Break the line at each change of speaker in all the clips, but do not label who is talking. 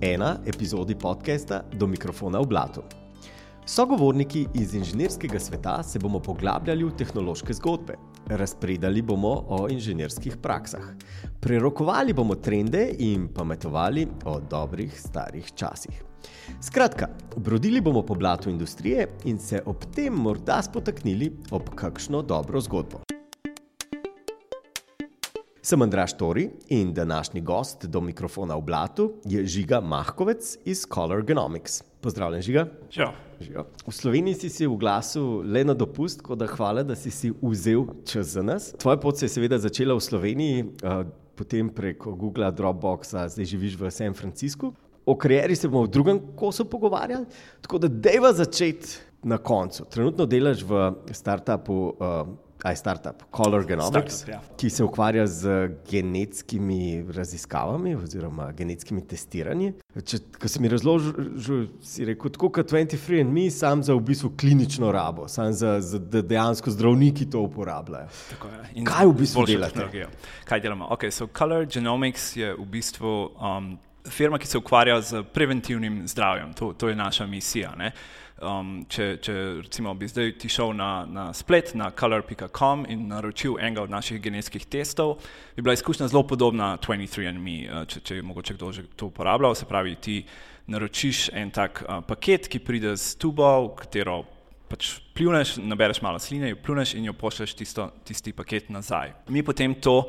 ena epizodi podcasta Do mikrofona v blatu. Sogovorniki iz inženirskega sveta se bomo poglabljali v tehnološke zgodbe, razpredali bomo o inženirskih praksah, prerokovali bomo trende in pametovali o dobrih starih časih. Skratka, brodili bomo po blatu industrije in se ob tem morda spotaknili ob kakšno dobro zgodbo. Sem Andraš Tori in današnji gost do mikrofona v blatu je Žiga Mahkovec iz Color Genomics. Pozdravljen, Žiga.
Ja.
Žiga. V Sloveniji si si v glasu le na dopust, tako da hvala, da si si vzel čas za nas. Tvoja pot se je seveda začela v Sloveniji, uh, potem preko Google, Dropboxa, zdaj živiš v San Franciscu. O karieri se bomo v drugem kosu pogovarjali, tako da dejva začeti na koncu. Trenutno delaš v startupu. Uh, aj startup, Color Genomics,
Startup, ja.
ki se ukvarja z genetskimi raziskavami oziroma genetskimi testiranji. Če, ko si mi razložil, si rekel, tako kot 23andMe, sam za v bistvu klinično rabo, sam za, za dejansko zdravniki to uporabljajo.
Tako. In
Kaj v bistvu delate?
Kaj delamo? Okay, so Color Genomics je v bistvu um, firma, ki se ukvarja z preventivnim zdravjem. To, to je naša misija. ne. Um, če, če recimo bi zdaj ti šel na, na splet, na color.com in naročil enega od naših genetskih testov, bi bila izkušnja zelo podobna 23andMe, uh, če, če je mogoče kdo že to uporabljal. Se pravi, ti naročiš en tak uh, paket, ki pride z tubo, v katero pač pljuneš, nabereš malo sline, jo pljuneš in jo pošlješ tisto, tisti paket nazaj. Mi potem to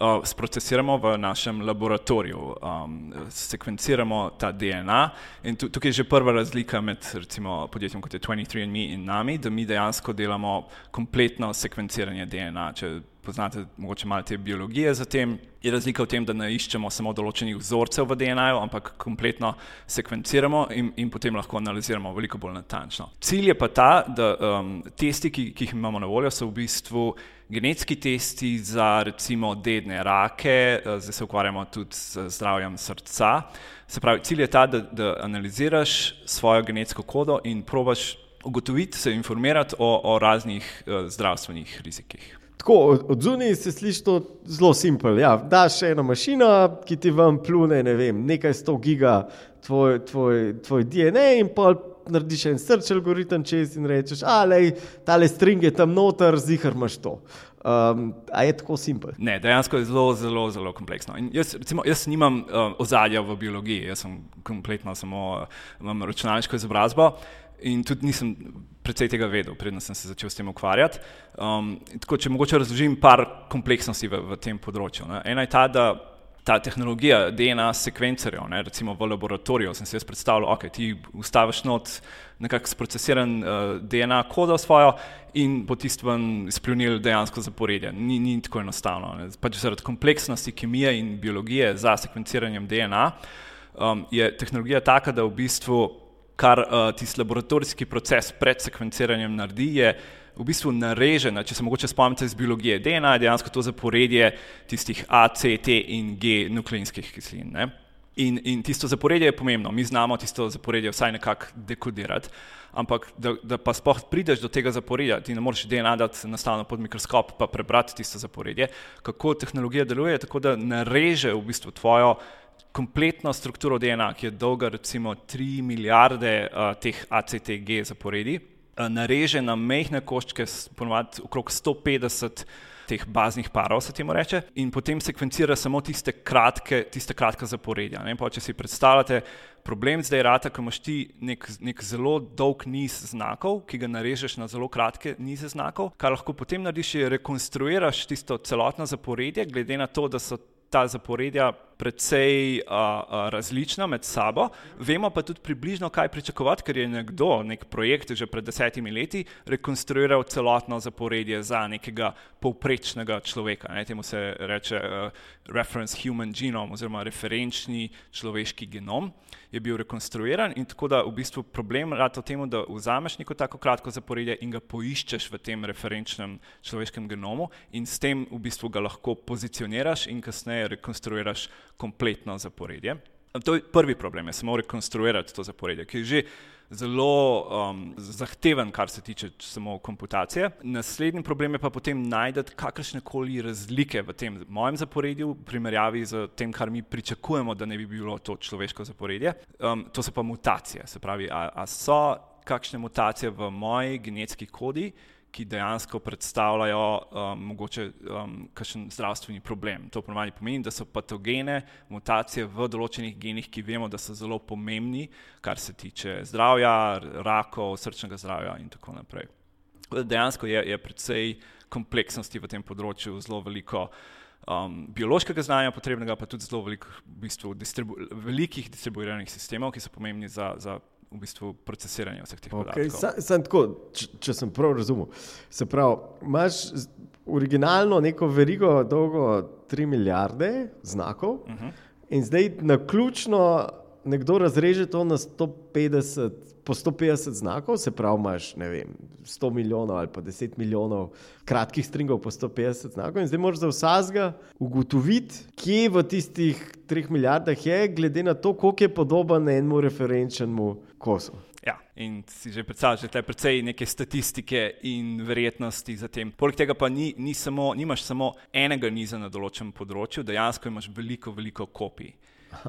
uh, sprocesiramo v našem laboratoriju, um, sekvenciramo ta DNA in tu, tukaj je že prva razlika med recimo podjetjem kot je 23andMe in nami, da mi dejansko delamo kompletno sekvenciranje DNA. Če poznate mogoče malo te biologije za tem, je razlika v tem, da ne iščemo samo določenih vzorcev v DNA-ju, ampak kompletno sekvenciramo in, in potem lahko analiziramo veliko bolj natančno. Cilj je pa ta, da um, testi, ki, ki jih imamo na voljo, so v bistvu genetski testi za recimo dedne rake, eh, zdaj se ukvarjamo tudi z zdravjem srca. Se pravi, cilj je ta, da, da analiziraš svojo genetsko kodo in probaš ugotoviti, se informirati o, o raznih uh, zdravstvenih rizikih.
Tako, od, zunaj se sliši to zelo simpel. Ja, daš eno mašino, ki ti vam plune ne vem, nekaj sto giga tvoj, tvoj, tvoj DNA in pa narediš en search algoritem čez in rečeš, alej, tale string je tam noter, zihar imaš to. Um, a je tako simpel?
Ne, dejansko je zelo, zelo, zelo kompleksno. In jaz, recimo, jaz nimam uh, ozadja v biologiji, jaz sem kompletno samo uh, imam računalniško izobrazbo in tudi nisem precej tega vedel, predtem sem se začel s tem ukvarjati. Um, tako, če mogoče razložim par kompleksnosti v, v tem področju. Ne. Ena je ta, da ta tehnologija DNA sekvencerjev, ne, recimo v laboratoriju, sem si jaz predstavljal, ok, ti ustaviš not nekako sprocesiran uh, DNA kodo svojo in bo tisto ven izpljunil dejansko zaporedje. Ni, ni tako enostavno. Ne. Pač zaradi kompleksnosti kemije in biologije za sekvenciranjem DNA um, je tehnologija taka, da v bistvu kar uh, tisti laboratorijski proces pred sekvenciranjem naredi, je v bistvu narežen, če se mogoče spomnite iz biologije DNA, je dejansko to zaporedje tistih A, C, T in G nukleinskih kislin. Ne? In, in tisto zaporedje je pomembno, mi znamo tisto zaporedje vsaj nekako dekodirati, ampak da, da pa sploh prideš do tega zaporedja, ti ne moreš DNA dati enostavno pod mikroskop pa prebrati tisto zaporedje, kako tehnologija deluje, tako da nareže v bistvu tvojo kompletno strukturo DNA, ki je dolga recimo 3 milijarde uh, teh ACTG zaporedi, nareže na mehke koščke, ponovadi okrog 150 teh baznih parov, se temu reče, in potem sekvencira samo tiste kratke, tiste kratke zaporedja. Pa, če si predstavljate, problem zdaj rata, ko imaš ti nek, nek zelo dolg niz znakov, ki ga narežeš na zelo kratke nize znakov, kar lahko potem narediš, je rekonstruiraš tisto celotno zaporedje, glede na to, da so ta zaporedja precej uh, različna med sabo. Vemo pa tudi približno, kaj pričakovati, ker je nekdo, nek projekt že pred desetimi leti rekonstruiral celotno zaporedje za nekega povprečnega človeka. Ne? Temu se reče uh, reference human genome oziroma referenčni človeški genom je bil rekonstruiran in tako da v bistvu problem rad o tem, da vzameš neko tako kratko zaporedje in ga poiščeš v tem referenčnem človeškem genomu in s tem v bistvu ga lahko pozicioniraš in kasneje rekonstruiraš kompletno zaporedje. To je prvi problem, je samo rekonstruirati to zaporedje, ki je že zelo um, zahteven, kar se tiče samo komputacije. Naslednji problem je pa potem najti kakršne koli razlike v tem mojem zaporedju, v primerjavi z tem, kar mi pričakujemo, da ne bi bilo to človeško zaporedje. Um, to so pa mutacije, se pravi, a, a so kakšne mutacije v moji genetski kodi, ki dejansko predstavljajo um, mogoče um, kakšen zdravstveni problem. To pomeni, pomeni, da so patogene, mutacije v določenih genih, ki vemo, da so zelo pomembni, kar se tiče zdravja, rakov, srčnega zdravja in tako naprej. Dejansko je, je precej kompleksnosti v tem področju, zelo veliko um, biološkega znanja potrebnega, pa tudi zelo veliko v bistvu, distribu velikih distribuiranih sistemov, ki so pomembni za, za v bistvu procesiranje vseh teh
okay,
podatkov.
Sam, sam tako, če, če sem prav razumel. Se pravi, imaš originalno neko verigo, dolgo 3 milijarde znakov, uh mhm. -huh. in zdaj na ključno nekdo razreže to na 150, po 150 znakov, se pravi, imaš vem, 100 milijonov ali pa 10 milijonov kratkih stringov po 150 znakov, in zdaj moraš za vsega ugotoviti, kje v tistih 3 milijardah je, glede na to, koliko je podoben enemu referenčnemu kosu.
Ja, in si že predstavljaš, da je precej neke statistike in verjetnosti za tem. Poleg tega pa ni, ni samo, nimaš samo enega niza na določenem področju, dejansko imaš veliko, veliko kopij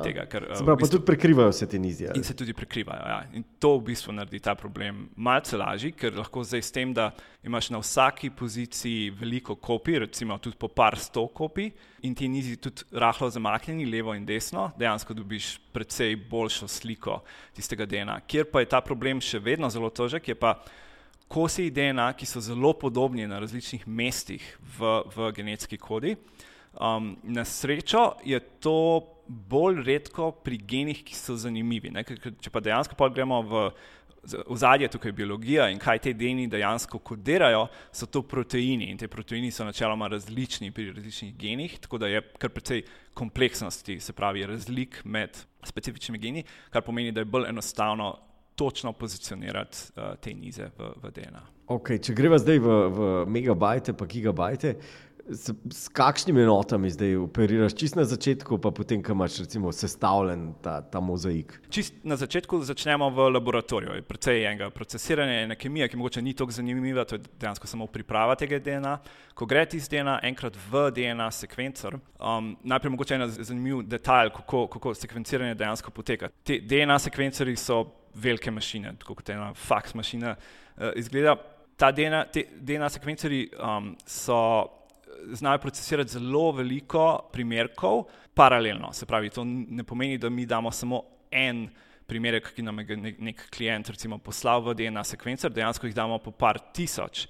tega. Ker,
se pravi, v bistvu, pa tudi prekrivajo se te nizije.
In se tudi prekrivajo. Ja. In to v bistvu naredi ta problem malce lažji, ker lahko zdaj s tem, da imaš na vsaki poziciji veliko kopij, recimo tudi po par sto kopij, in ti nizi tudi rahlo zamaknjeni, levo in desno, dejansko dobiš precej boljšo sliko tistega DNA. Kjer pa je ta problem še vedno zelo težek, je pa. Kosi DNA, ki so zelo podobni na različnih mestih v, v genetski kodi, um, na srečo je to bolj redko pri genih, ki so zanimivi. Ne? Če pa dejansko pogledamo v ozadje, tukaj je biologija in kaj te geni dejansko kodirajo, so to proteini in te proteini so načeloma različni pri različnih genih, tako da je kar precej kompleksnosti, se pravi razlik med specifičnimi geni, kar pomeni, da je bolj enostavno. Točno pozicionirati uh, te nize v, v DNA.
Okay, če greva zdaj v, v megabajte, pa gigabajte, S, s kakšnimi enotami zdaj operiraš, čist na začetku, pa potem, ko imaš recimo, sestavljen ta, ta mozaik?
Čist na začetku začnemo v laboratoriju. Predvsej enega procesiranja, ena kemija, ki mogoče ni tako zanimiva, to je dejansko samo priprava tega DNA. Ko gre ti z DNA enkrat v DNA sekvencer, um, najprej mogoče en zanimiv detalj, kako, kako sekvenciranje dejansko poteka. Te DNA sekvencerji so velike mašine, kot ena faks mašina uh, izgleda. DNA, te DNA sekvencerji um, so znajo procesirati zelo veliko primerkov paralelno. Se pravi, to ne pomeni, da mi damo samo en primerek, ki nam je nek, klient recimo, poslal v DNA sekvencer, dejansko jih damo po par tisoč.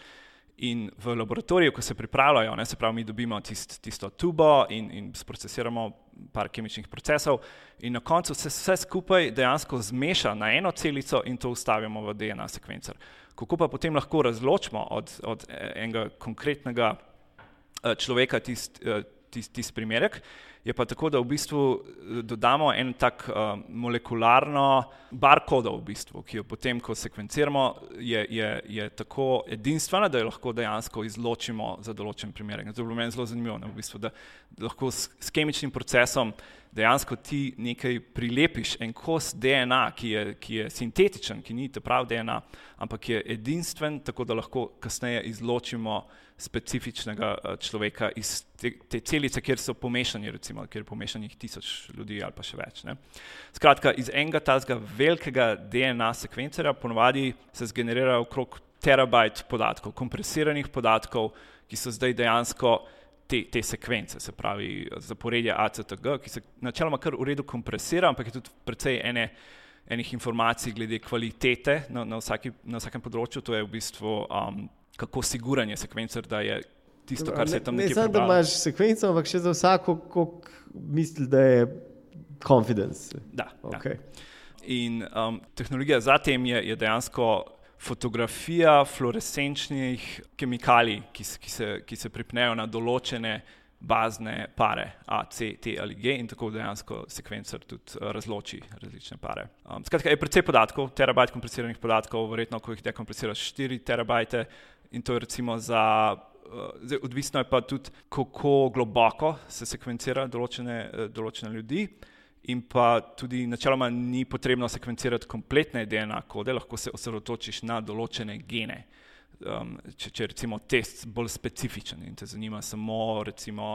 In v laboratoriju, ko se pripravljajo, ne, se pravi, mi dobimo tist, tisto tubo in, in procesiramo par kemičnih procesov, in na koncu se vse skupaj dejansko zmeša na eno celico in to ustavimo v DNA sekvencer. Kako pa potem lahko razločimo od, od enega konkretnega človeka tisti eh, tist, tist primerek. Je pa tako, da v bistvu eh, dodamo en tak uh, molekularno barkodo, v bistvu, ki jo potem, ko sekvenciramo, je, je, je tako edinstvena, da jo lahko dejansko izločimo za določen primerek. To je bilo meni zelo zanimivo, ne, v bistvu, da lahko s, s kemičnim procesom dejansko ti nekaj prilepiš, en kos DNA, ki je, ki je sintetičen, ki ni te prav DNA, ampak je edinstven, tako da lahko kasneje izločimo specifičnega eh, človeka iz te, te celice, kjer so pomešani, recimo, kjer je pomešanih tisoč ljudi ali pa še več. Ne. Skratka, iz enega tazga velikega DNA sekvencerja ponovadi se zgenerira okrog terabajt podatkov, kompresiranih podatkov, ki so zdaj dejansko te, te sekvence, se pravi zaporedje ACTG, ki se načeloma kar v redu kompresira, ampak je tudi precej ene, enih informacij glede kvalitete na, na, vsaki, na vsakem področju, to je v bistvu um, kako siguran je sekvencer, da je tisto, kar se tam
ne, ne samo, da imaš sekvenco, ampak še za vsako, ko misliš, da je confidence.
Da. Okay. Ja. In um, tehnologija za tem je, je dejansko fotografija fluorescenčnih kemikalij, ki, ki, se, ki se pripnejo na določene bazne pare, A, C, T ali G, in tako dejansko sekvencer tudi uh, razloči različne pare. Um, skratka, je precej podatkov, terabajt kompresiranih podatkov, verjetno, ko jih dekompresiraš 4 terabajte, in to je recimo za. Uh, zdaj, odvisno je pa tudi, kako globoko se sekvencira določene, uh, določene ljudi. in pa tudi načeloma ni potrebno sekvencirati kompletne DNA kode, lahko se osredotočiš na določene gene. Um, če, če je recimo test bolj specifičen in te zanima samo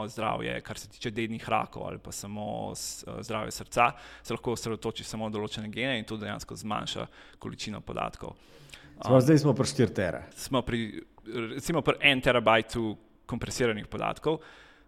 zdravje, kar se tiče dednih rakov ali pa samo uh, zdravje srca, se lahko osredotočiš samo na določene gene in to dejansko zmanjša količino podatkov.
Um, zdaj smo pri 4 tera.
Smo pri, recimo pri 1 terabajtu kompresiranih podatkov.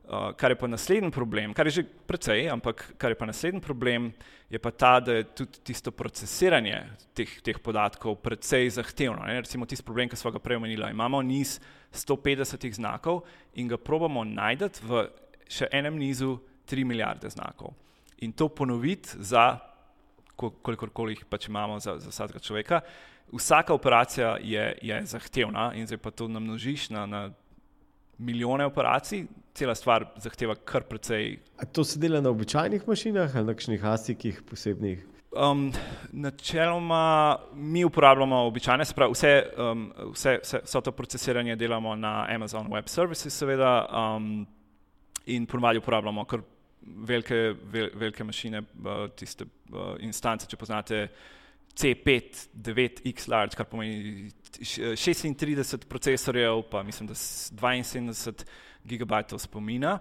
Uh, kar je pa naslednji problem, kar je že precej, ampak kar je pa naslednji problem, je pa ta, da je tudi tisto procesiranje teh, teh podatkov precej zahtevno. Ne? Recimo tisti problem, ki smo ga prej omenili. Imamo niz 150 znakov in ga probamo najti v še enem nizu 3 milijarde znakov. In to ponoviti za kolikorkoli jih pač imamo za, za vsakega človeka. Vsaka operacija je, je zahtevna in zdaj pa to namnožiš na, na milijone operacij, cela stvar zahteva kar precej.
A to se dela na običajnih mašinah ali na kakšnih asikih posebnih?
Um, načeloma mi uporabljamo običajne, se pravi, vse, um, vse, vse, vse to procesiranje delamo na Amazon Web Services, seveda, um, in ponovadi uporabljamo kar velike, vel, velike mašine, uh, tiste uh, instance, če poznate. C5, 9X large, kar pomeni 36 procesorjev, pa mislim, da 72 gigabajtov spomina,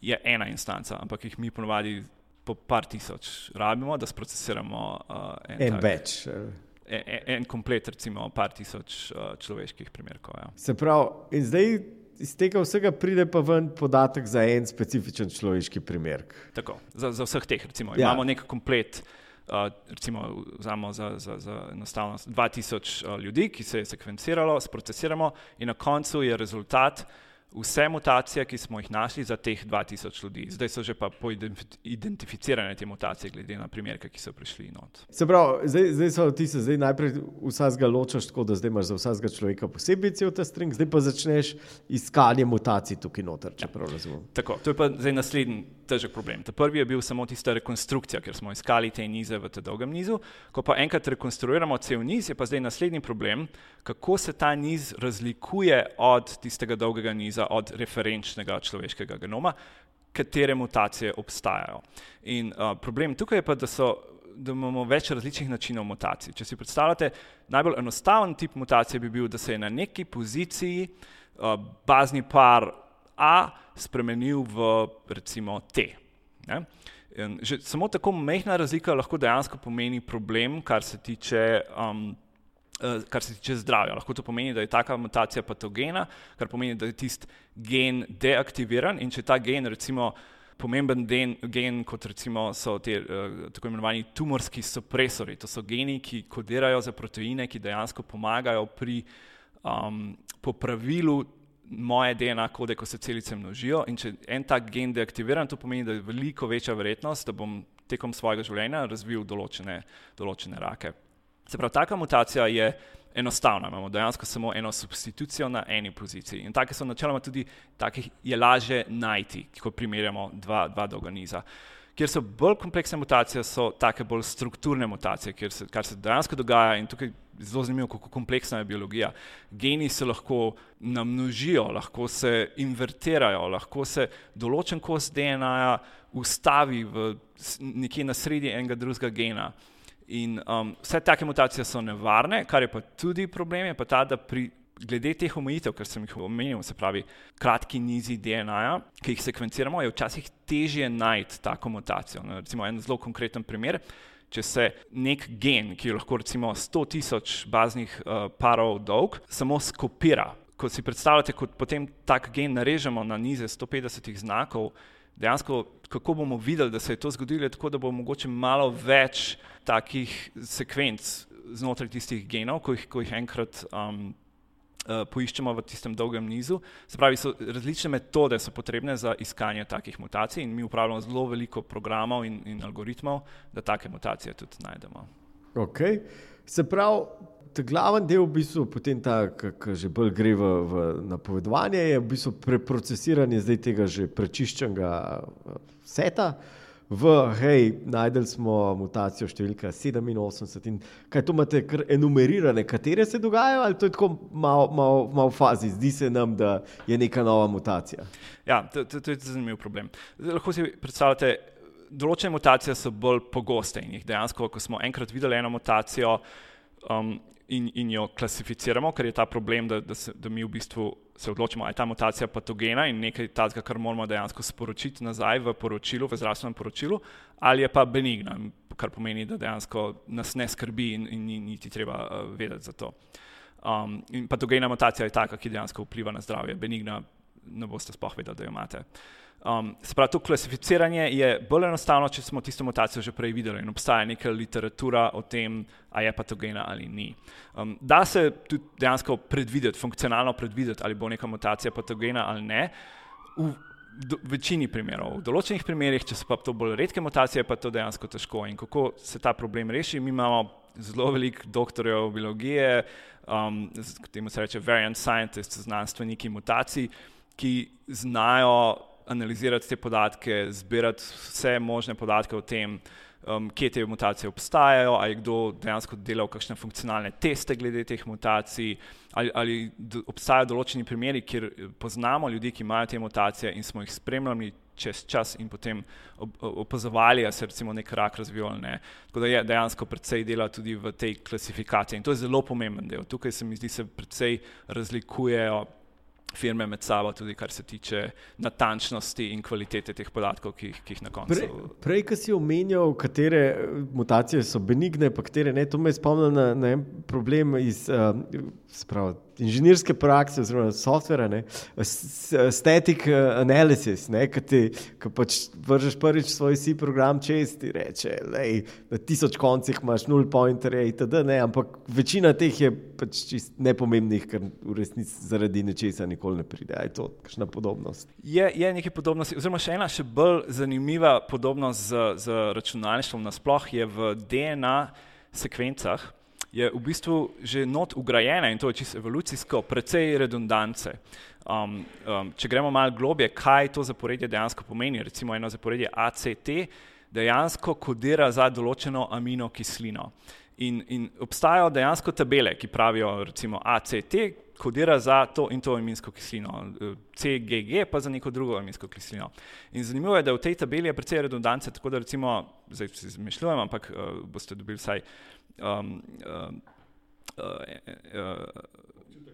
je ena instanca, ampak jih mi ponovadi po par tisoč rabimo, da sprocesiramo uh,
en, en več.
En, en, en komplet, recimo, par tisoč uh, človeških primerkov. Ja.
Se pravi, in zdaj iz tega vsega pride pa ven podatek za en specifičen človeški primer.
Tako, za, za vseh teh, recimo, ja. imamo nek komplet. Uh, recimo, vzamemo za, za, za enostavnost 2000 uh, ljudi, ki se je sekvenciralo, sprocesiramo, in na koncu je rezultat vse mutacije, ki smo jih našli za teh 2000 ljudi. Zdaj so že pa identificirane te mutacije, glede na primerke, ki so prišli not.
Se pravi, zdaj, zdaj so ti se zdaj najprej vsega ločaš tako, da zdaj imaš za vsakega človeka posebej cel ta string, zdaj pa začneš iskanje mutacij tukaj noter, če ja. prav razumem.
Tako, to je pa zdaj naslednji težek problem. Ta prvi je bil samo tista rekonstrukcija, ker smo iskali te nize v tem dolgem nizu. Ko pa enkrat rekonstruiramo cel niz, je pa zdaj naslednji problem, kako se ta niz razlikuje od tistega dolgega niza analiza od referenčnega človeškega genoma, katere mutacije obstajajo. In uh, problem tukaj je pa, da, so, da imamo več različnih načinov mutacij. Če si predstavljate, najbolj enostaven tip mutacije bi bil, da se je na neki poziciji uh, bazni par A spremenil v recimo T. Ne? Že samo tako mehna razlika lahko dejansko pomeni problem, kar se tiče um, kar se tiče zdravja. Lahko to pomeni, da je taka mutacija patogena, kar pomeni, da je tisti gen deaktiviran in če ta gen, recimo, pomemben den, gen, kot recimo so te uh, tako imenovani tumorski supresori, to so geni, ki kodirajo za proteine, ki dejansko pomagajo pri um, popravilu moje DNA kode, ko se celice množijo. In če en tak gen deaktiviran, to pomeni, da je veliko večja verjetnost, da bom tekom svojega življenja razvil določene, določene rake. Se pravi, taka mutacija je enostavna, imamo dejansko samo eno substitucijo na eni poziciji. In take so načeloma tudi, takih je lažje najti, ko primerjamo dva, dva dolga niza. Kjer so bolj kompleksne mutacije, so take bolj strukturne mutacije, se, kar se dejansko dogaja in tukaj zelo zanimivo, kako kompleksna je biologija. Geni se lahko namnožijo, lahko se invertirajo, lahko se določen kos DNA-ja ustavi v, nekje na sredi enega drugega gena. In um, vse take mutacije so nevarne, kar je pa tudi problem, je pa ta, da pri glede teh omejitev, kar sem jih omenil, se pravi kratki nizi DNA-ja, ki jih sekvenciramo, je včasih težje najti tako mutacijo. No, recimo en zelo konkreten primer. Če se nek gen, ki je lahko recimo 100 tisoč baznih uh, parov dolg, samo skopira, ko si predstavljate, kot potem tak gen narežemo na nize 150 znakov, dejansko, kako bomo videli, da se je to zgodilo, tako da bo mogoče malo več takih sekvenc znotraj tistih genov, ko jih, ko jih enkrat um, uh, poiščemo v tistem dolgem nizu. Se pravi, so različne metode so potrebne za iskanje takih mutacij in mi uporabljamo zelo veliko programov in, in algoritmov, da take mutacije tudi najdemo.
Okay. Se pravi, glaven del, v bistvu, potem ta, ki že bolj gre v, v napovedovanje, je v bistvu preprocesiranje zdaj tega že prečiščenega eh, seta. V, hej, najdel smo mutacijo številka 87 in kaj to imate, kar enumerirane, katere se dogajajo, ali to je tako malo mal, mal v fazi, zdi se nam, da je neka nova mutacija.
Ja, to, to, to je zanimiv problem. Lahko si predstavljate, določene mutacije so bolj pogoste in jih dejansko, ko smo enkrat videli eno mutacijo um, in, in jo klasificiramo, ker je ta problem, da, da, se, da mi v bistvu se odločimo, ali je ta mutacija patogena in nekaj takega, kar moramo dejansko sporočiti nazaj v poročilu, v zdravstvenem poročilu, ali je pa benigna, kar pomeni, da dejansko nas ne skrbi in, in ni niti treba uh, vedeti za to. Um, in patogena mutacija je taka, ki dejansko vpliva na zdravje, benigna ne boste sploh vedeli, da jo imate. Um, se pravi, to klasificiranje je bolj enostavno, če smo tisto mutacijo že prej videli in obstaja neka literatura o tem, ali je patogena ali ni. Um, da se tudi dejansko predvideti, funkcionalno predvideti, ali bo neka mutacija patogena ali ne. V do, večini primerov, v določenih primerih, če so pa to bolj redke mutacije, pa je to dejansko težko. In kako se ta problem reši? Mi imamo zelo veliko doktorjev biologije, um, temu se reče variant scientists, znanstveniki mutacij ki znajo analizirati te podatke, zbirati vse možne podatke o tem, um, kje te mutacije obstajajo, ali je kdo dejansko delal kakšne funkcionalne teste glede teh mutacij, ali, ali obstajajo določeni primeri, kjer poznamo ljudi, ki imajo te mutacije in smo jih spremljali čez čas in potem opazovali, da se recimo nek rak razvijal ne. Tako da je dejansko predvsej dela tudi v tej klasifikaciji in to je zelo pomemben del. Tukaj se mi zdi, se predvsej razlikujejo firme med sabo, tudi kar se tiče natančnosti in kvalitete teh podatkov, ki, ki jih na koncu.
Pre, prej, ki si omenjal, katere mutacije so benigne, pa katere ne, to me spomni na, na en problem iz. Uh, sprav, inženirske prakse, oziroma softvera, static uh, analysis, ki ti pač vržeš prvič svoj si program čez ti reče, lej, na tisoč koncih imaš nul pointerje itd., ne, ampak večina teh je pač nepomembnih, ker v resnici zaradi nečesa nikoli ne pride. Je to kakšna podobnost?
Je, je nekaj podobnosti, oziroma še ena še bolj zanimiva podobnost z, z računalništvom nasploh je v DNA sekvencah, je v bistvu že not ugrajena in to je čisto evolucijsko, precej redundance. Um, um, če gremo malo globje, kaj to zaporedje dejansko pomeni, recimo eno zaporedje ACT, dejansko kodira za določeno aminokislino. In, in obstajajo dejansko tabele, ki pravijo, recimo ACT kodira za to in to aminsko kislino, CGG pa za neko drugo aminsko kislino. In zanimivo je, da v tej tabeli je precej redundance, tako da recimo, zdaj si izmišljujem, ampak uh, boste dobili vsaj um, um, uh, uh,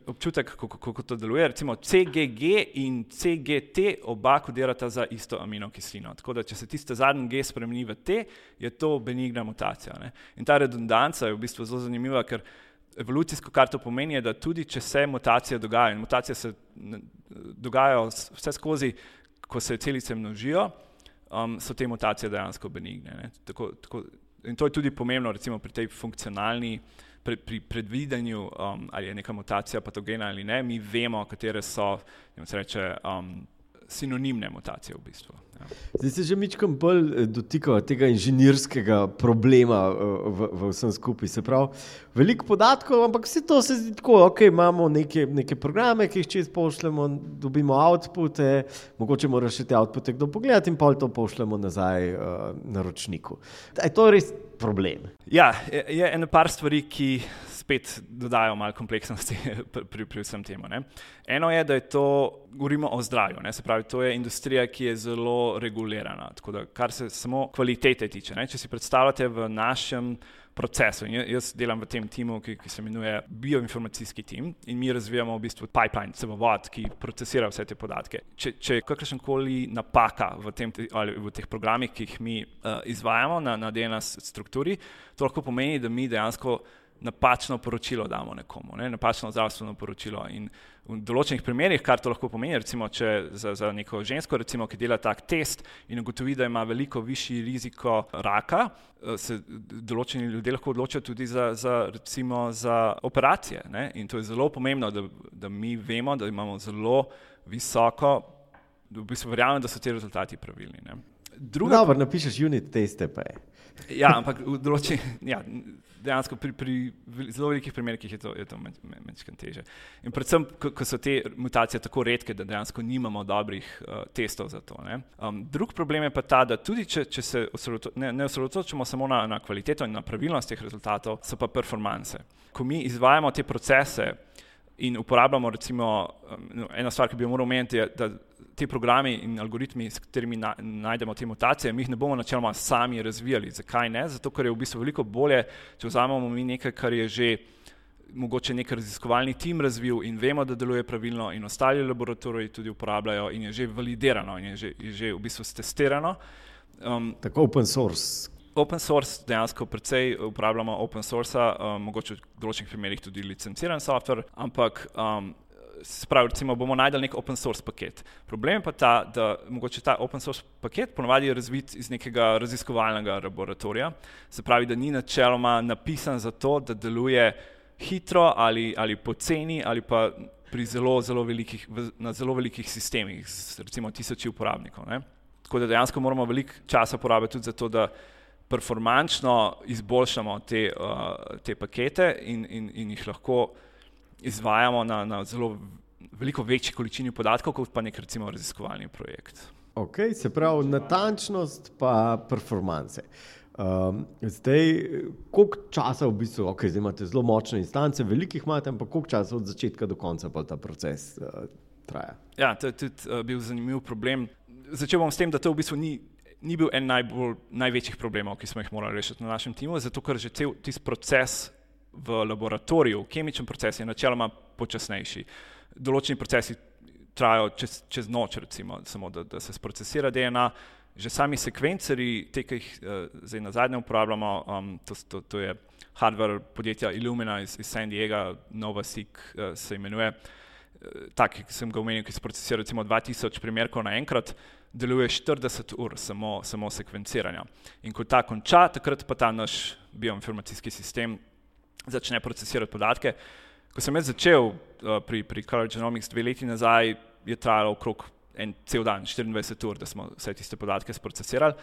občutek, kako, kako to deluje. Recimo CGG in CGT oba kodirata za isto aminokislino. Tako da, če se tiste zadnji G spremeni v T, je to benigna mutacija. Ne? In ta redundanca je v bistvu zelo zanimiva, ker evolucijsko kar to pomeni, je, da tudi če se mutacije dogajajo, in mutacije se dogajajo vse skozi, ko se celice množijo, um, so te mutacije dejansko benigne. Tako, tako, in to je tudi pomembno, recimo pri tej funkcionalni, pri, pri predvidenju, um, ali je neka mutacija patogena ali ne, mi vemo, katere so, da se reče, um, sinonimne mutacije v bistvu. Ja.
Zdaj se že mičkam bolj eh, dotika tega inženirskega problema eh, v, v vsem skupaj. Se pravi, veliko podatkov, ampak vse to se zdi tako, ok, imamo neke, neke programe, ki jih čez pošljemo, dobimo outpute, mogoče moraš še te outpute kdo pogledati in pol to pošljemo nazaj uh, naročniku. Je to res problem?
Ja, je, je eno par stvari, ki spet dodajo malo kompleksnosti pri, pri, vsem temu. Ne. Eno je, da je to, govorimo o zdravju, ne, se pravi, to je industrija, ki je zelo regulirana. Tako da, kar se samo kvalitete tiče, ne, če si predstavljate v našem procesu. Jaz delam v tem timu, ki, ki se imenuje bioinformacijski tim in mi razvijamo v bistvu pipeline, cevovod, ki procesira vse te podatke. Če, če je kakršna koli napaka v, tem, v teh programih, ki jih mi uh, izvajamo na, na DNS strukturi, to lahko pomeni, da mi dejansko napačno poročilo damo nekomu, ne? napačno zdravstveno poročilo. In v določenih primerjih, kar to lahko pomeni, recimo za, za neko žensko, recimo, ki dela tak test in ugotovi, da ima veliko višji riziko raka, eh, se določeni ljudje lahko odločijo tudi za, za, recimo, za operacije. Ne? In to je zelo pomembno, da, da mi vemo, da imamo zelo visoko, da v bistvu verjamem, da so ti rezultati pravilni. Ne?
Druga, Dobro, napišeš unit teste pa je.
Ja, ampak v določenih, ja, dejansko pri, pri zelo velikih primerih je to, to mečkaj teže. In predvsem, ko, ko so te mutacije tako redke, da dejansko nimamo dobrih uh, testov za to. Um, drug problem je pa ta, da tudi če, če se osredoto, ne, ne osredotočimo samo na, na kvaliteto in na pravilnost teh rezultatov, so pa performance. Ko mi izvajamo te procese, in uporabljamo, recimo, um, ena stvar, ki bi jo moral omeniti, je, da te programe in algoritmi, s katerimi na, najdemo te mutacije, mi jih ne bomo načeloma sami razvijali. Zakaj ne? Zato, ker je v bistvu veliko bolje, če vzamemo mi nekaj, kar je že mogoče nek raziskovalni tim razvil in vemo, da deluje pravilno, in ostali laboratoriji tudi uporabljajo, in je že validirano, in je že, je že v bistvu testirano.
Um, Tako open source.
Open source dejansko precej uporabljamo, open source, um, mogoče v določenih primerih tudi licenciran software, ampak um, spravi, recimo, bomo najdel nek open source paket. Problem pa je ta, da mogoče ta open source paket ponovadi je razvit iz nekega raziskovalnega laboratorija, se pravi, da ni načeloma napisan za to, da deluje hitro ali, ali poceni ali pa pri zelo, zelo velikih, na zelo velikih sistemih, recimo tisoči uporabnikov. Ne? Tako da dejansko moramo veliko časa porabiti tudi za to, da performančno izboljšamo te, uh, te pakete in, in, in jih lahko izvajamo na, na zelo veliko večji količini podatkov, kot pa nek recimo raziskovalni projekt.
Ok, se pravi, natančnost pa performance. Um, zdaj, koliko časa v bistvu, ok, zdaj imate zelo močne instance, velikih imate, ampak koliko časa od začetka do konca pa ta proces uh, traja?
Ja, to je tudi uh, bil zanimiv problem. Začel bom s tem, da to v bistvu ni, ni bil en najbolj, največjih problemov, ki smo jih morali rešiti na našem timu, zato ker že cel tisti proces v laboratoriju, kemičen proces je načeloma počasnejši. Določeni procesi trajajo čez, čez noč, recimo, samo da, da se sprocesira DNA že sami sekvencerji, te, ki jih uh, zdaj na zadnje uporabljamo, um, to, to, to je hardware podjetja Illumina iz, iz San Diego, NovaSeq uh, se imenuje, uh, tak, ki sem ga omenil, ki se procesira recimo 2000 primerkov naenkrat, deluje 40 ur samo, samo sekvenciranja. In ko ta konča, takrat pa ta naš bioinformacijski sistem začne procesirati podatke. Ko sem jaz začel uh, pri, pri Color Genomics dve leti nazaj, je trajalo okrog en cel dan, 24 ur, da smo vse tiste podatke sprocesirali.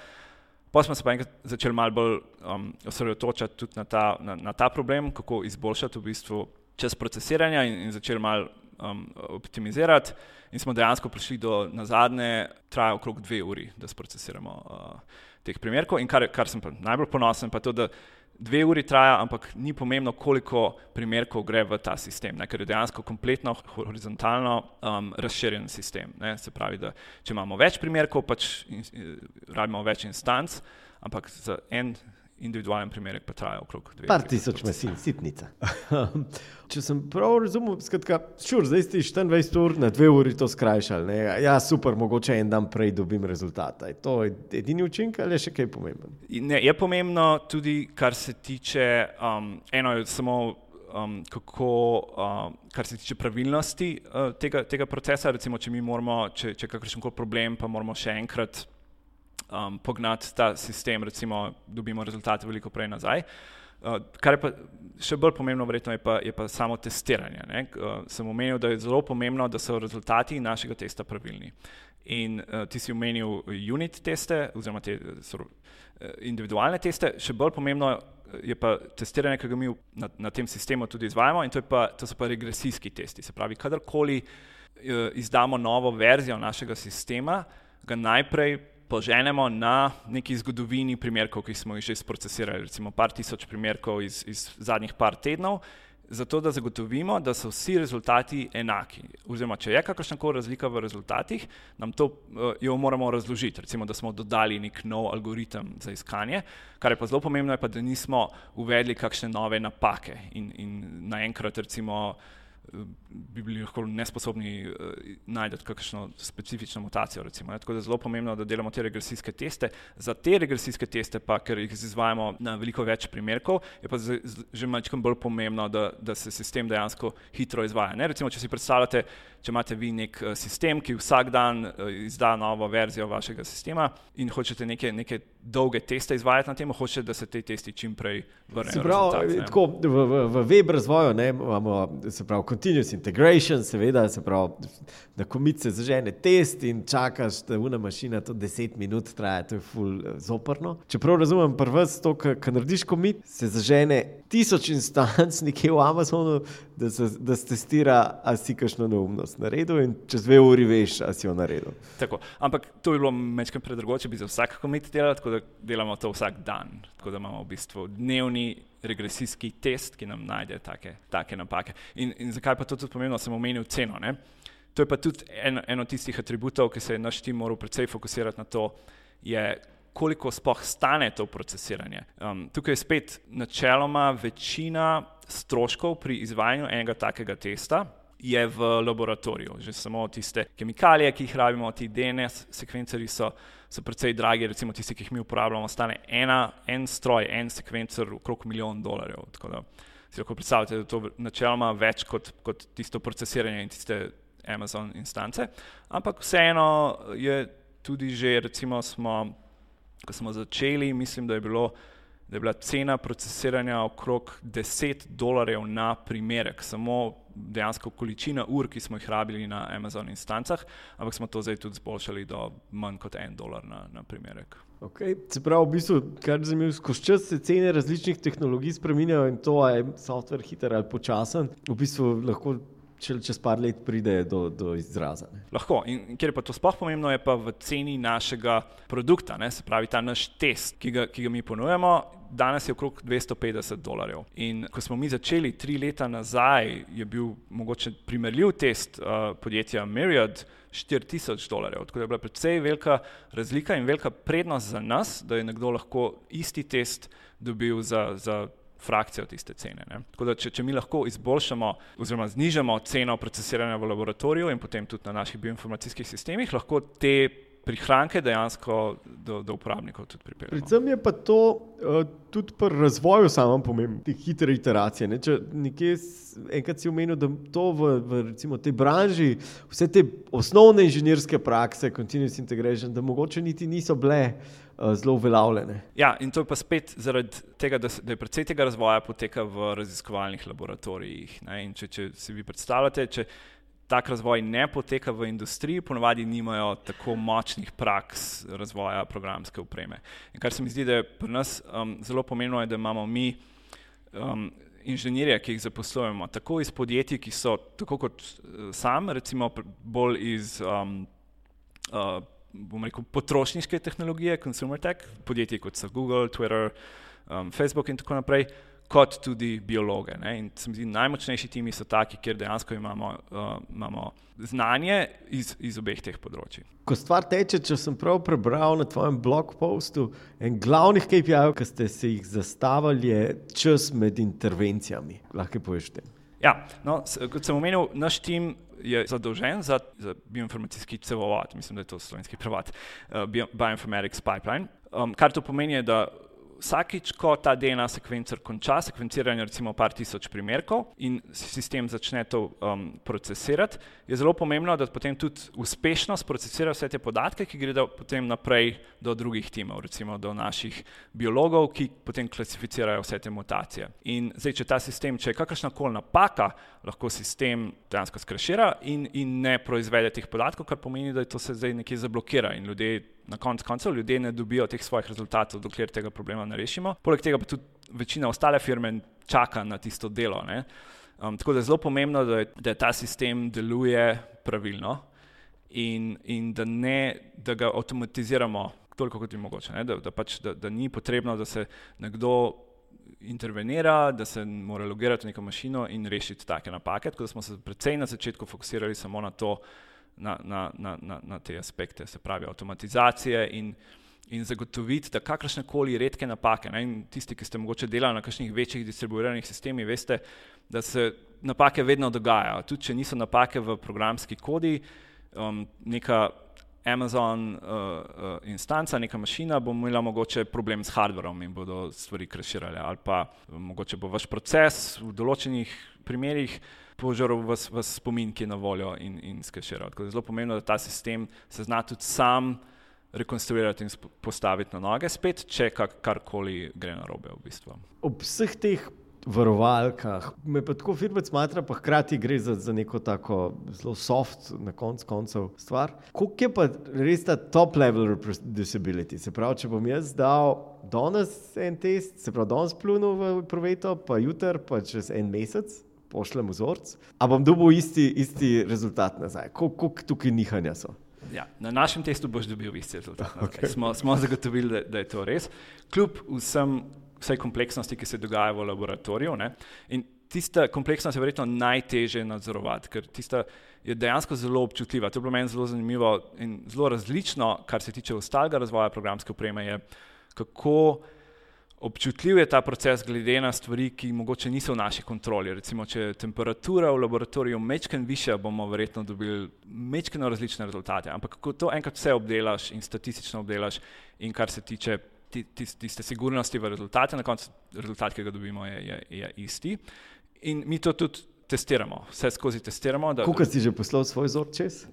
Pa smo se pa enkrat začeli malo bolj um, osredotočati tudi na ta, na, na ta problem, kako izboljšati v bistvu čas procesiranja in, in začeli malo um, optimizirati. In smo dejansko prišli do na zadnje, traja okrog dve uri, da sprocesiramo uh, teh primerkov. In kar, kar sem najbolj ponosen, pa je to, da dve uri traja, ampak ni pomembno, koliko primerkov gre v ta sistem, ne? ker je dejansko kompletno horizontalno um, razširjen sistem. Ne? Se pravi, da če imamo več primerkov, pač in, in, rabimo več instanc, ampak za en individualen primerek pa traja okrog dveh.
Par tisoč mesin, sitnica. Če sem prav razumel, skratka, šur, zdaj ste 24 ur na dve uri to skrajšali. Ne? Ja, super, mogoče en dan prej dobim rezultat. Je to edini učinek ali je še kaj pomembno?
Ne, je pomembno tudi, kar se tiče, um, eno je samo. Um, kako, um, kar se tiče pravilnosti uh, tega, tega procesa, recimo, če mi moramo, če, če kakršen koli problem, pa moramo še enkrat um, pognati ta sistem, recimo, dobimo rezultate veliko prej nazaj. Uh, kar je pa še bolj pomembno, verjetno, je pa, je pa samo testiranje. Uh, sem omenil, da je zelo pomembno, da so rezultati našega testa pravilni. In uh, ti si omenil unit teste, oziroma te so, uh, individualne teste, še bolj pomembno je pa testiranje, ki ga mi na, na tem sistemu tudi izvajamo, in to, pa, to so pa regresijski testi. Se pravi, kadarkoli uh, izdamo novo verzijo našega sistema, ga najprej poženemo na neki zgodovini primerkov, ki smo jih že sprocesirali, recimo par tisoč primerkov iz, iz zadnjih par tednov, zato da zagotovimo, da so vsi rezultati enaki. Oziroma, če je kakršna koli razlika v rezultatih, nam to uh, jo moramo razložiti, recimo, da smo dodali nek nov algoritem za iskanje, kar je pa zelo pomembno, je pa, da nismo uvedli kakšne nove napake. In, in naenkrat recimo bi bili lahko nesposobni uh, najti kakšno specifično mutacijo. Recimo, Tako da je zelo pomembno, da delamo te regresijske teste. Za te regresijske teste, pa, ker jih izvajamo na veliko več primerkov, je pa z, z, že malce bolj pomembno, da, da se sistem dejansko hitro izvaja. Ne? Recimo, če si predstavljate, če imate vi nek uh, sistem, ki vsak dan uh, izda novo verzijo vašega sistema in hočete neke, neke dolge teste izvajati na tem, hočete, da se te testi čim prej vrnejo.
Pravi, tako, v, v, v web razvoju ne, imamo se pravi, continuous integration, seveda, se pravi, da komice zažene test in čakaš, da una mašina to 10 minut traja, to je full eh, zoprno. Čeprav razumem, prvo, kar narediš komit, se zažene tisoč instanc nekje v Amazonu, da se da testira, ali si kakšno neumnost naredil in čez dve uri veš, ali si jo naredil.
Tako. Ampak to je bilo mečkaj predrugo, če bi za vsak komit delal, tako da delamo to vsak dan. Tako da imamo v bistvu dnevni regresijski test, ki nam najde take, take napake. In, in zakaj pa to tudi pomembno, sem omenil ceno. Ne? To je pa tudi en, eno tistih atributov, ki se je naš tim moral precej fokusirati na to, je koliko sploh stane to procesiranje. Um, tukaj je spet načeloma večina stroškov pri izvajanju enega takega testa. Je v laboratoriju, že samo tiste kemikalije, ki jih rabimo, ti DNS sekvencerji so, so precej dragi, recimo tisti, ki jih mi uporabljamo, stane ena, en stroj, en sekvencer, okrog milijon dolarjev. Tako da si lahko predstavljate, da je to načeloma več kot, kot tisto procesiranje in tiste Amazon instance. Ampak vseeno je tudi že, recimo, smo ko smo začeli, mislim, da je, bilo, da je bila cena procesiranja okrog 10 dolarjev na primerek, samo dejansko količina ur, ki smo jih rabili na Amazon instancah, ampak smo to zdaj tudi zboljšali do manj kot en dolar na, na primerek.
Okay. Se pravi, v bistvu, kar zanimivo, skozi čas se cene različnih tehnologij spremenjajo in to je software hiter ali počasen. V bistvu lahko če čez par let pride do, do izraza. Ne.
Lahko. In ker je pa to sploh pomembno, je pa v ceni našega produkta, ne, se pravi ta naš test, ki ga, ki ga mi ponujemo. Danes je okrog 250 dolarjev. In ko smo mi začeli tri leta nazaj, je bil mogoče primerljiv test uh, podjetja Myriad 4000 dolarjev. Tako da je bila precej velika razlika in velika prednost za nas, da je nekdo lahko isti test dobil za, za frakcijo tiste cene. Da, če, če mi lahko izboljšamo oziroma znižamo ceno procesiranja v laboratoriju in potem tudi na naših bioinformacijskih sistemih, lahko te prihranke dejansko do, do uporabnikov tudi pripeljemo.
Predvsem je pa to uh, tudi pri razvoju samem pomembno, te hitre iteracije. Ne? Če nekje enkrat si omenil, da to v, v recimo, tej branži, vse te osnovne inženirske prakse, continuous integration, da mogoče niti niso bile. Eh, zelo uveljavljene.
Ja, in to je pa spet zaradi tega, da, da je predvsej tega razvoja poteka v raziskovalnih laboratorijih. Če, če si vi predstavljate, če tak razvoj ne poteka v industriji, ponovadi nimajo tako močnih praks razvoja programske opreme. In kar se mi zdi, da je pri nas um, zelo pomembno, je, da imamo mi um, inženirje, ki jih zaposlujemo, tako iz podjetij, ki so, tako kot uh, sam, recimo bolj iz. Um, uh, bom rekel, potrošniške tehnologije, consumer tech, podjetij kot so Google, Twitter, um, Facebook in tako naprej, kot tudi biologe. Ne? In se mi zdi, najmočnejši timi so taki, kjer dejansko imamo, uh, imamo znanje iz, iz obeh teh področji.
Ko stvar teče, če sem prav prebral na tvojem blog postu, en glavnih KPI-jev, ki ste se jih zastavili, je čas med intervencijami. Lahko poveš tem.
Ja, no, kot sem omenil, naš tim je zadolžen za, za bioinformacijski cevovod, mislim, da je to slovenski prevod, uh, Bioinformatics Pipeline. Um, kar to pomeni, je, da vsakič, ko ta DNA sekvencer konča, sekvenciranje recimo par tisoč primerkov in sistem začne to um, procesirati, je zelo pomembno, da potem tudi uspešno sprocesira vse te podatke, ki gredo potem naprej do drugih timov, recimo do naših biologov, ki potem klasificirajo vse te mutacije. In zdaj, če ta sistem, če je kakršna koli napaka, lahko sistem dejansko skrešira in, in ne proizvede teh podatkov, kar pomeni, da je to se zdaj nekje zablokira in ljudje na koncu koncev ljudje ne dobijo teh svojih rezultatov, dokler tega problema ne rešimo. Poleg tega pa tudi večina ostale firme čaka na tisto delo. Um, tako da je zelo pomembno, da, je, da ta sistem deluje pravilno in, in da, ne, da ga avtomatiziramo toliko, kot je mogoče. Da, da, pač, da, da ni potrebno, da se nekdo intervenira, da se mora logirati v neko mašino in rešiti take napake. Tako da smo se predvsej na začetku fokusirali samo na to, na, na, na, na, na te aspekte, se pravi avtomatizacije in, in zagotoviti, da kakršne koli redke napake, ne, tisti, ki ste mogoče delali na kakšnih večjih distribuiranih sistemih, veste, da se napake vedno dogajajo. Tudi če niso napake v programski kodi, um, neka Amazon uh, uh, instanca, neka mašina bo imela mogoče problem s hardverom in bodo stvari kreširale, ali pa mogoče bo vaš proces v določenih primerjih požrl v, v spomin, ki je na voljo in, in skeširal. Tako da je zelo pomembno, da ta sistem se zna tudi sam rekonstruirati in postaviti na noge, spet, če karkoli gre na robe. V bistvu.
Ob vseh teh varovalkah me pa tako firma smatra, pa hkrati gre za, za neko tako zelo soft, na koncu koncev stvar. Kako je pa res ta top level reproducibility? Se pravi, če bom jaz dal danes en test, se pravi, danes plunil v proveto, pa jutr, pa čez en mesec pošljem vzorc, a bom dobil isti, isti rezultat nazaj. Kako tukaj nihanja so?
Ja, na našem testu boš dobil isti rezultat. Okay. Smo, smo zagotovili, da, da je to res. Kljub vsem, vsej kompleksnosti, ki se dogaja v laboratoriju. Ne? In tista kompleksnost je verjetno najtežje nadzorovati, ker tista je dejansko zelo občutljiva. To je bilo meni zelo zanimivo in zelo različno, kar se tiče ostalega razvoja programske opreme, je kako občutljiv je ta proces glede na stvari, ki mogoče niso v naši kontroli. Recimo, če je temperatura v laboratoriju mečken višja, bomo verjetno dobili mečkeno različne rezultate. Ampak ko to enkrat vse obdelaš in statistično obdelaš in kar se tiče tiste sigurnosti v rezultate, na koncu rezultat, ki ga dobimo, je, je, je isti. In mi to tudi testiramo, vse skozi testiramo.
Kako si že poslal svoj vzor čez?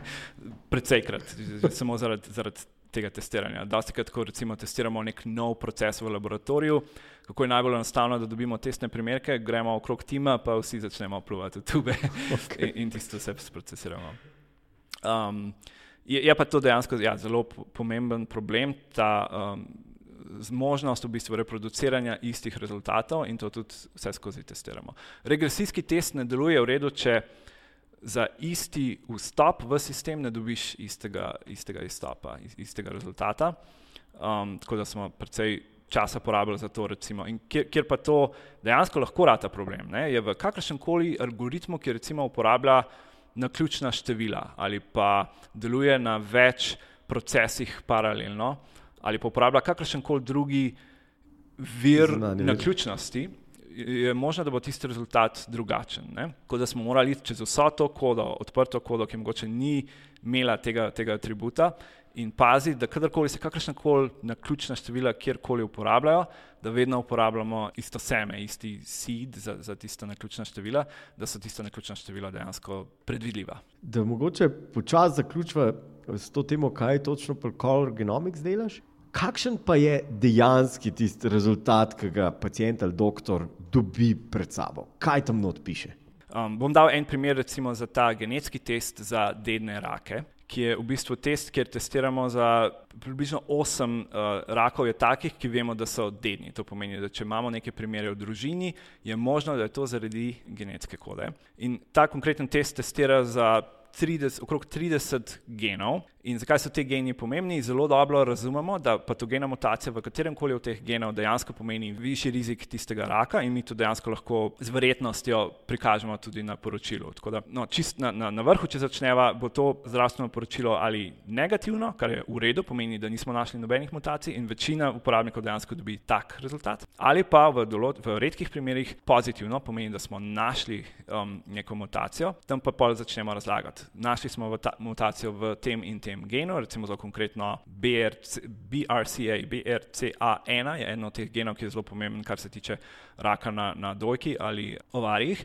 Predsejkrat, samo zaradi zarad tega testiranja. Dosti krat, ko recimo testiramo nek nov proces v laboratoriju, kako je najbolj enostavno, da dobimo testne primerke, gremo okrog tima, pa vsi začnemo pluvati v tube okay. in, in tisto vse sprocesiramo. Um, je, je pa to dejansko ja, zelo pomemben problem, ta um, možnost v bistvu reproduciranja istih rezultatov in to tudi vse skozi testiramo. Regresijski test ne deluje v redu, če za isti vstop v sistem ne dobiš istega, istega izstopa, istega rezultata. Um, tako da smo precej časa porabili za to, recimo. in kjer, kjer pa to dejansko lahko rata problem, ne, je v kakršnem koli algoritmu, ki recimo uporablja na ključna števila ali pa deluje na več procesih paralelno ali pa uporablja kakršen koli drugi vir na ključnosti je možno, da bo tisti rezultat drugačen. Tako da smo morali iti čez vso to kodo, odprto kodo, ki mogoče ni imela tega, tega atributa in paziti, da kadarkoli se kakršna koli naključna števila kjerkoli uporabljajo, da vedno uporabljamo isto seme, isti seed za, za tista naključna števila, da so tista naključna števila dejansko predvidljiva.
Da mogoče počasi zaključiva s to temo, kaj točno pri Color Genomics delaš. Kakšen pa je dejansko tisti rezultat, ki ga pacijent ali doktor dobi pred sabo? Kaj tam not piše?
Um, bom dal en primer, recimo za ta genetski test za dedne rake, ki je v bistvu test, kjer testiramo za približno osem uh, rakov, je takih, ki vemo, da so dedni. To pomeni, da če imamo neke primere v družini, je možno, da je to zaradi genetske kode. In ta konkreten test testira za 30, okrog 30 genov. In zakaj so te geni pomembni? Zelo dobro razumemo, da patogena mutacija v katerem koli od teh genov dejansko pomeni višji rizik tistega raka in mi to dejansko lahko z verjetnostjo prikažemo tudi na poročilu. Da, no, čist na, na, na vrhu, če začneva, bo to zdravstveno poročilo ali negativno, kar je v redu, pomeni, da nismo našli nobenih mutacij in večina uporabnikov dejansko dobi tak rezultat. Ali pa v, dolot, v redkih primerih pozitivno, pomeni, da smo našli um, neko mutacijo, tam pa pol začnemo razlagati. Našli smo ta, mutacijo v tem in tem tem genu, recimo za konkretno BRC, BRCA, BRCA1 je eno od teh genov, ki je zelo pomemben, kar se tiče raka na, na dojki ali ovarjih.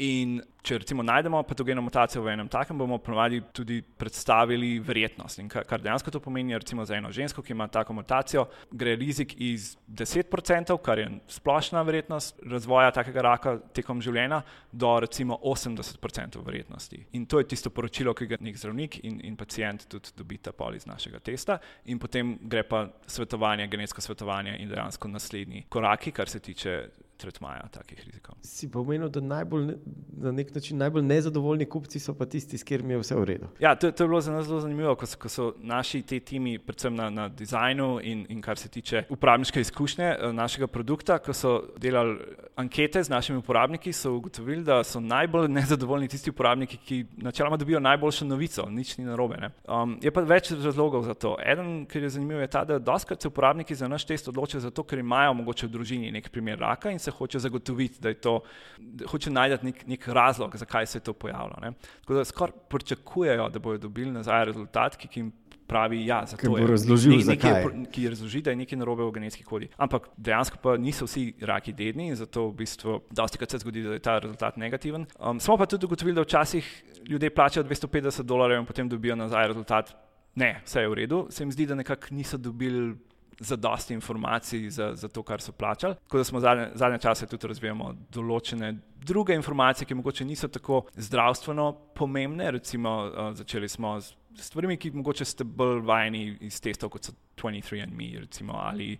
In če recimo najdemo patogeno mutacijo v enem takem, bomo ponovadi tudi predstavili verjetnost. In kar dejansko to pomeni, recimo za eno žensko, ki ima tako mutacijo, gre rizik iz 10%, kar je splošna verjetnost razvoja takega raka tekom življenja, do recimo 80% verjetnosti. In to je tisto poročilo, ki ga nek zdravnik in, in pacijent tudi dobita pol iz našega testa. In potem gre pa svetovanje, genetsko svetovanje in dejansko naslednji koraki, kar se tiče tretmaja takih rizikov.
Si pomenil, da najbolj, na nek način najbolj nezadovoljni kupci so pa tisti, s katerimi je vse v redu.
Ja, to, to je bilo za nas zelo zanimivo, ko so, ko so naši ti timi, predvsem na, na dizajnu in, in kar se tiče uporabniške izkušnje eh, našega produkta, ko so delali ankete z našimi uporabniki, so ugotovili, da so najbolj nezadovoljni tisti uporabniki, ki načeloma dobijo najboljšo novico, nič ni narobe. Um, je pa več razlogov za to. Eden, ki je zanimiv, je ta, da doskrat se uporabniki za naš test odločijo zato, ker imajo mogoče v družini nek primer raka in se hoče zagotoviti, da je to, da hoče najti nek, nek razlog, zakaj se je to pojavilo. Ne? Tako da skoraj pričakujejo, da bodo dobili nazaj rezultat, ki jim pravi, ja,
da je razložil, ne, nekaj,
ki razloži, da je nekaj narobe v genetski kodi. Ampak dejansko pa niso vsi raki dedni in zato v bistvu dosti krat se zgodi, da je ta rezultat negativen. Um, smo pa tudi ugotovili, da včasih ljudje plačajo 250 dolarjev in potem dobijo nazaj rezultat. Ne, vse je v redu. Se mi zdi, da nekako niso dobili za dosti informacij za, za to, kar so plačali. Tako da smo zadnje, zadnje čase tudi razvijamo določene druge informacije, ki mogoče niso tako zdravstveno pomembne. Recimo, uh, začeli smo s stvarmi, ki mogoče ste bolj vajeni iz testov, kot so 23andMe recimo, ali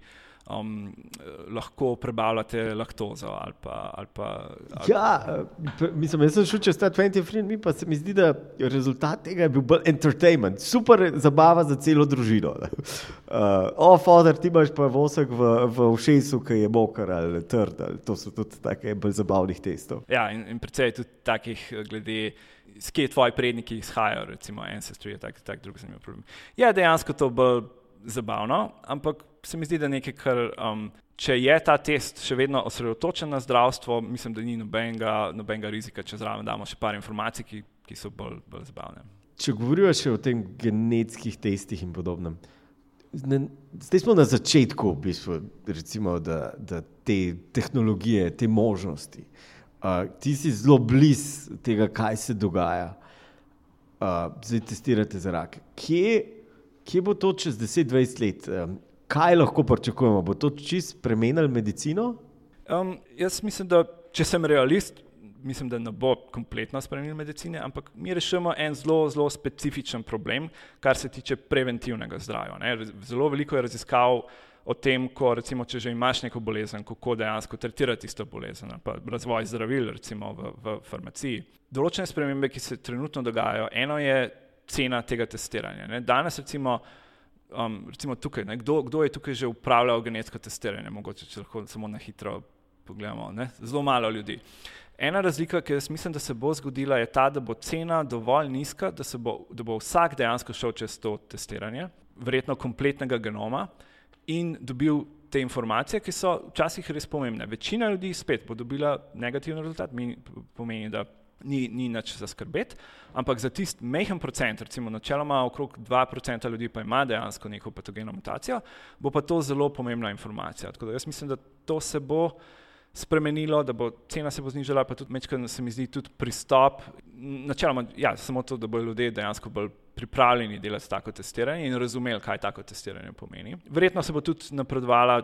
um, lahko prebavljate laktozo. Ali pa, ali pa, ali...
Ja, mislim, jaz sem šel čez ta 20 frame, mi pa se mi zdi, da rezultat tega je bil bolj entertainment, super zabava za celo družino. Uh, o, fotor, ti imaš pa vosek v, v ušesu, ki je moker ali trd, ali to so tudi take bolj zabavnih testov.
Ja, in, in predvsej tudi takih glede. Skje tvoji predniki izhajajo, recimo Ancestry, je tak, tak drug zanimiv problem. Je dejansko to bolj zabavno, ampak se mi zdi, da nekaj, kar, um, če je ta test še vedno osredotočen na zdravstvo, mislim, da ni nobenega, nobenega rizika, če zraven damo še par informacij, ki, ki so bolj, bolj zabavne.
Če govorijo še o tem genetskih testih in podobnem. Zdaj smo na začetku, v bistvu, recimo, da, da te tehnologije, te možnosti. Uh, ti si zelo blizu tega, kaj se dogaja. Uh, zdaj testirate za rak. Kje, kje bo to čez 10-20 let? Kaj lahko pričakujemo? Bo to čist spremenilo medicino?
Um, jaz mislim, da če sem realist, mislim, da ne bo kompletno spremenil medicine, ampak mi rešujemo en zelo, zelo specifičen problem, kar se tiče preventivnega zdravja. Ne? Zelo veliko je raziskav o tem, ko recimo, če že imaš neko bolezen, kako dejansko tretirati isto bolezen, pa razvoj zdravil, recimo v, v farmaciji. Določene spremembe, ki se trenutno dogajajo, eno je cena tega testiranja. Ne? Danes recimo um, recimo tukaj, ne, kdo, kdo je tukaj že upravljal genetsko testiranje, mogoče če lahko samo na hitro pogledamo, ne, zelo malo ljudi. Ena razlika, ki jaz mislim, da se bo zgodila, je ta, da bo cena dovolj nizka, da, bo, da bo vsak dejansko šel čez to testiranje, verjetno kompletnega genoma in dobil te informacije, ki so včasih res pomembne. Večina ljudi spet bo dobila negativen rezultat, pomeni, da ni, ni nič za skrbeti, ampak za tisti mehen procent, recimo načeloma okrog 2% ljudi pa ima dejansko neko patogeno mutacijo, bo pa to zelo pomembna informacija. Tako da jaz mislim, da to se bo spremenilo, da bo cena se bo znižala, pa tudi mečkaj se mi zdi tudi pristop, načeloma, ja, samo to, da bodo ljudje dejansko bolj pripravljeni delati tako testiranje in razumeli, kaj tako testiranje pomeni. Verjetno se bo tudi napredovala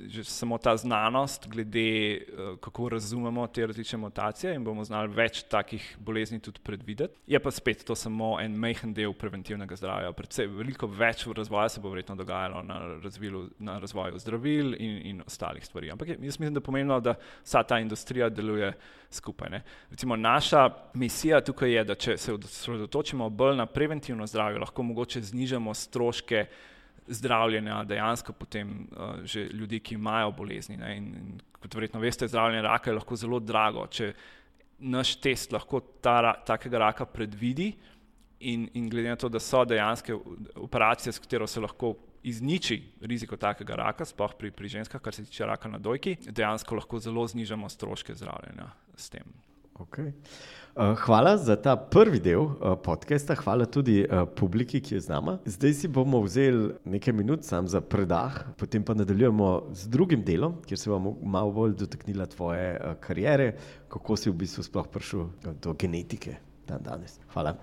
že samo ta znanost, glede uh, kako razumemo te različne mutacije, in bomo znali več takih bolezni tudi predvideti. Je pa spet to samo en majhen del preventivnega zdravja. Predvsej veliko več razvoja se bo verjetno dogajalo na, razvilu, na razvoju zdravil in, in ostalih stvari. Ampak jaz mislim, da je pomembno, da vsa ta industrija deluje skupaj. Ne. Recimo naša misija tukaj je, da če se osredotočimo bolj na preventivno zdravje, lahko mogoče znižamo stroške zdravljenja dejansko potem uh, že ljudi, ki imajo bolezni. Ne, in, in kot verjetno veste, zdravljenje raka je lahko zelo drago. Če naš test lahko ta, takega raka predvidi in, in glede na to, da so dejanske operacije, s katero se lahko izniči riziko takega raka, sploh pri, pri ženskah, kar se tiče raka na dojki, dejansko lahko zelo znižamo stroške zdravljenja s tem.
Okay. Uh, hvala za ta prvi del uh, podcasta, hvala tudi uh, publiki, ki je z nami. Zdaj si bomo vzeli nekaj minut sam za predah, potem pa nadaljujemo z drugim delom, kjer se bomo malo bolj dotaknili tvoje kariere, kako si v bistvu sploh prišel do genetike dan danes. Hvala.